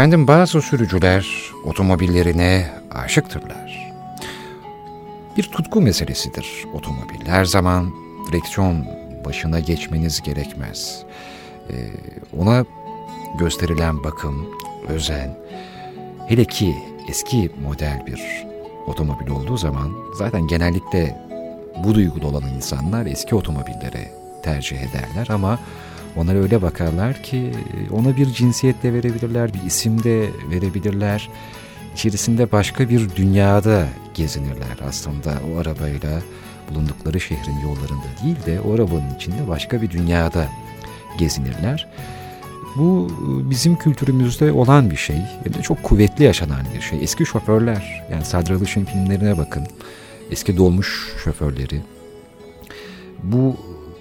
Efendim bazı sürücüler otomobillerine aşıktırlar. Bir tutku meselesidir otomobil. Her zaman direksiyon başına geçmeniz gerekmez. Ee, ona gösterilen bakım, özen, hele ki eski model bir otomobil olduğu zaman zaten genellikle bu duyguda olan insanlar eski otomobillere tercih ederler ama ona öyle bakarlar ki ona bir cinsiyet de verebilirler, bir isim de verebilirler. İçerisinde başka bir dünyada gezinirler aslında o arabayla bulundukları şehrin yollarında değil de o arabanın içinde başka bir dünyada gezinirler. Bu bizim kültürümüzde olan bir şey. Hem de çok kuvvetli yaşanan bir şey. Eski şoförler, yani Sadri filmlerine bakın. Eski dolmuş şoförleri. Bu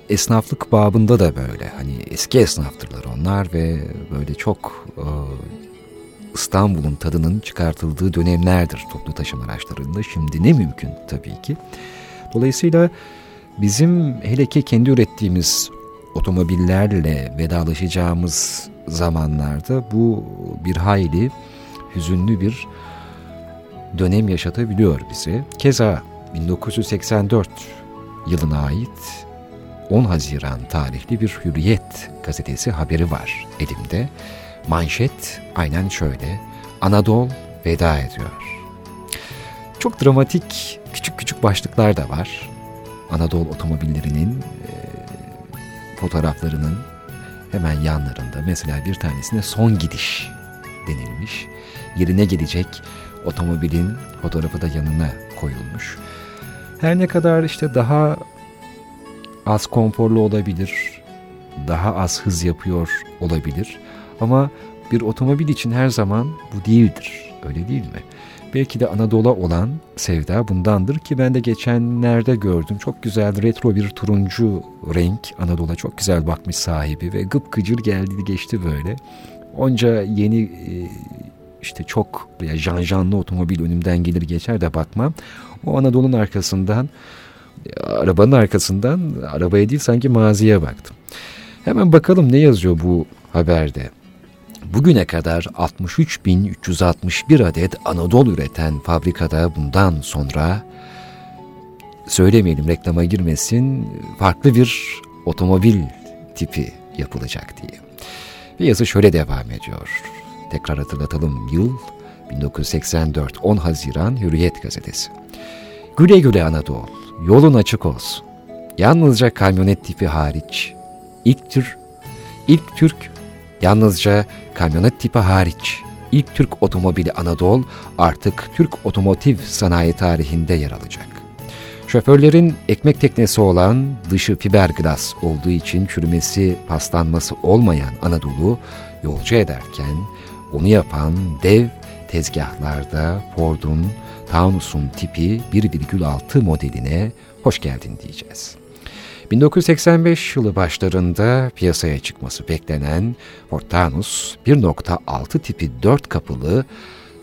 esnaflık babında da böyle. Hani eski esnaftırlar onlar ve böyle çok e, İstanbul'un tadının çıkartıldığı dönemlerdir toplu taşıma araçlarında. Şimdi ne mümkün tabii ki. Dolayısıyla bizim hele ki kendi ürettiğimiz otomobillerle vedalaşacağımız zamanlarda bu bir hayli hüzünlü bir dönem yaşatabiliyor bizi. Keza 1984 yılına ait 10 Haziran tarihli bir Hürriyet gazetesi haberi var elimde. Manşet aynen şöyle. Anadolu veda ediyor. Çok dramatik küçük küçük başlıklar da var. Anadolu otomobillerinin e, fotoğraflarının hemen yanlarında mesela bir tanesine son gidiş denilmiş. Yerine gelecek otomobilin fotoğrafı da yanına koyulmuş. Her ne kadar işte daha az konforlu olabilir, daha az hız yapıyor olabilir ama bir otomobil için her zaman bu değildir. Öyle değil mi? Belki de Anadolu'a olan sevda bundandır ki ben de geçenlerde gördüm. Çok güzel retro bir turuncu renk Anadolu'a çok güzel bakmış sahibi ve gıpgıcır geldi geçti böyle. Onca yeni e, işte çok veya janjanlı otomobil önümden gelir geçer de bakmam. O Anadolu'nun arkasından arabanın arkasından arabaya değil sanki maziye baktım. Hemen bakalım ne yazıyor bu haberde. Bugüne kadar 63.361 adet Anadolu üreten fabrikada bundan sonra söylemeyelim reklama girmesin farklı bir otomobil tipi yapılacak diye. Ve yazı şöyle devam ediyor. Tekrar hatırlatalım yıl 1984 10 Haziran Hürriyet Gazetesi. Güle güle Anadolu, yolun açık olsun. Yalnızca kamyonet tipi hariç, ilk tür, ilk Türk, yalnızca kamyonet tipi hariç, ilk Türk otomobili Anadolu artık Türk otomotiv sanayi tarihinde yer alacak. Şoförlerin ekmek teknesi olan dışı fiberglass olduğu için çürümesi, paslanması olmayan Anadolu yolcu ederken onu yapan dev tezgahlarda Ford'un Taunus'un tipi 1,6 modeline hoş geldin diyeceğiz. 1985 yılı başlarında piyasaya çıkması beklenen Ford Taunus 1.6 tipi 4 kapılı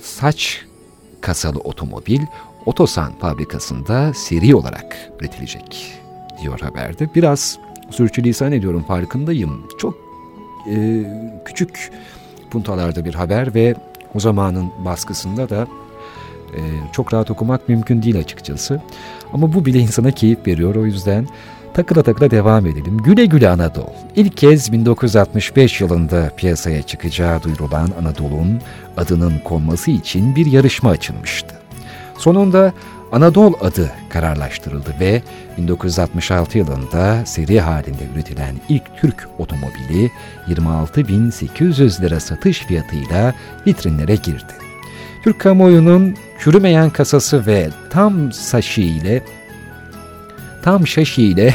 saç kasalı otomobil Otosan fabrikasında seri olarak üretilecek diyor haberde. Biraz sürçülisan ediyorum farkındayım. Çok e, küçük puntalarda bir haber ve o zamanın baskısında da e, çok rahat okumak mümkün değil açıkçası. Ama bu bile insana keyif veriyor. O yüzden takıla takıla devam edelim. Güle güle Anadolu. İlk kez 1965 yılında piyasaya çıkacağı duyurulan Anadolu'nun adının konması için bir yarışma açılmıştı. Sonunda Anadolu adı kararlaştırıldı ve 1966 yılında seri halinde üretilen ilk Türk otomobili 26.800 lira satış fiyatıyla vitrinlere girdi. Türk kamuoyunun çürümeyen kasası ve tam saşı ile tam şaşı ile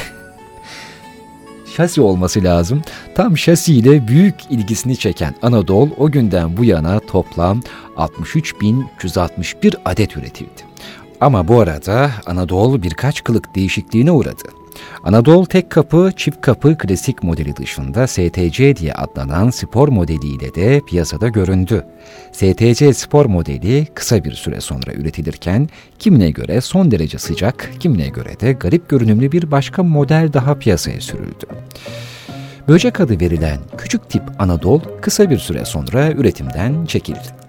şasi olması lazım. Tam şasi ile büyük ilgisini çeken Anadolu o günden bu yana toplam 63.361 adet üretildi. Ama bu arada Anadolu birkaç kılık değişikliğine uğradı. Anadolu tek kapı, çift kapı klasik modeli dışında STC diye adlanan spor modeliyle de piyasada göründü. STC spor modeli kısa bir süre sonra üretilirken kimine göre son derece sıcak, kimine göre de garip görünümlü bir başka model daha piyasaya sürüldü. Böcek adı verilen küçük tip Anadol kısa bir süre sonra üretimden çekildi.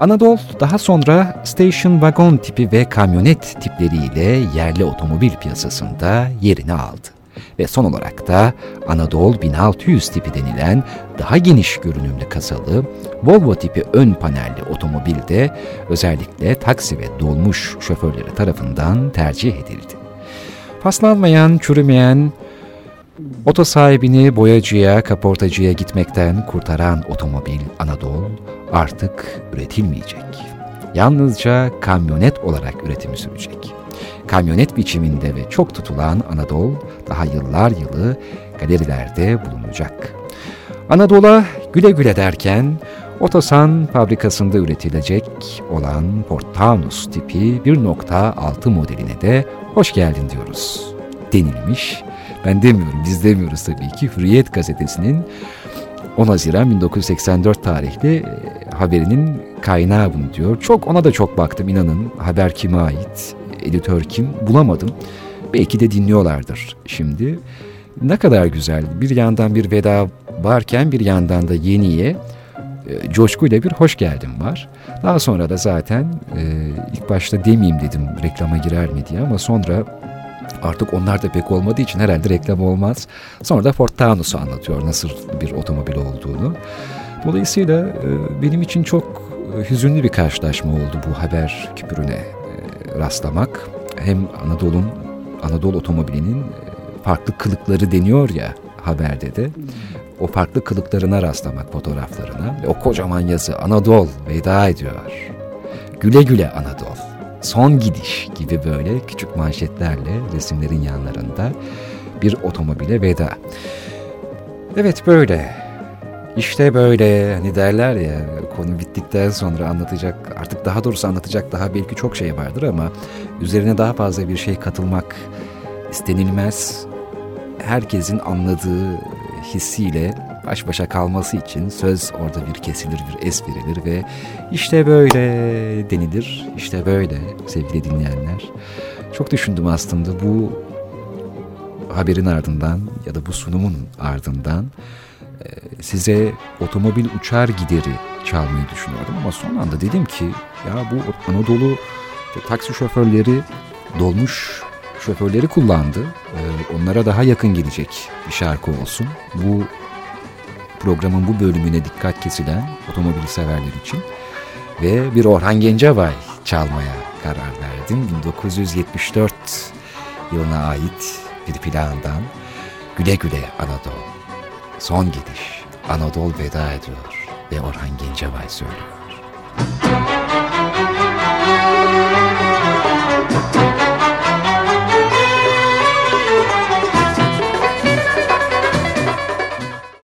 Anadolu daha sonra station wagon tipi ve kamyonet tipleriyle yerli otomobil piyasasında yerini aldı. Ve son olarak da Anadolu 1600 tipi denilen daha geniş görünümlü kasalı Volvo tipi ön panelli otomobil de özellikle taksi ve dolmuş şoförleri tarafından tercih edildi. Paslanmayan, çürümeyen, Oto sahibini boyacıya, kaportacıya gitmekten kurtaran otomobil Anadolu artık üretilmeyecek. Yalnızca kamyonet olarak üretimi sürecek. Kamyonet biçiminde ve çok tutulan Anadolu daha yıllar yılı galerilerde bulunacak. Anadolu'a güle güle derken Otosan fabrikasında üretilecek olan Portanus tipi 1.6 modeline de hoş geldin diyoruz denilmiş ben demiyorum, biz demiyoruz tabii ki. Hürriyet gazetesinin 10 Haziran 1984 tarihli e, haberinin kaynağı bunu diyor. Çok ona da çok baktım inanın. Haber kime ait, editör kim bulamadım. Belki de dinliyorlardır şimdi. Ne kadar güzel. Bir yandan bir veda varken bir yandan da yeniye e, coşkuyla bir hoş geldin var. Daha sonra da zaten e, ilk başta demeyeyim dedim reklama girer mi diye ama sonra Artık onlar da pek olmadığı için herhalde reklam olmaz. Sonra da Ford Taunus'u anlatıyor nasıl bir otomobil olduğunu. Dolayısıyla e, benim için çok e, hüzünlü bir karşılaşma oldu bu haber küpürüne e, rastlamak. Hem Anadolu'nun Anadolu otomobilinin farklı kılıkları deniyor ya haberde de. O farklı kılıklarına rastlamak fotoğraflarına. O kocaman yazı Anadolu veda ediyor. Güle güle Anadolu son gidiş gibi böyle küçük manşetlerle resimlerin yanlarında bir otomobile veda. Evet böyle. İşte böyle hani derler ya konu bittikten sonra anlatacak artık daha doğrusu anlatacak daha belki çok şey vardır ama üzerine daha fazla bir şey katılmak istenilmez. Herkesin anladığı hissiyle baş başa kalması için söz orada bir kesilir, bir es verilir ve işte böyle denilir, işte böyle sevgili dinleyenler. Çok düşündüm aslında bu haberin ardından ya da bu sunumun ardından e, size otomobil uçar gideri çalmayı düşünüyordum ama son anda dedim ki ya bu Anadolu taksi şoförleri dolmuş şoförleri kullandı. E, onlara daha yakın gelecek bir şarkı olsun. Bu programın bu bölümüne dikkat kesilen otomobil severler için ve bir Orhan Gencebay çalmaya karar verdim. 1974 yılına ait bir plandan Güle Güle Anadolu, son gidiş, Anadolu veda ediyor ve Orhan Gencebay söylüyor. Müzik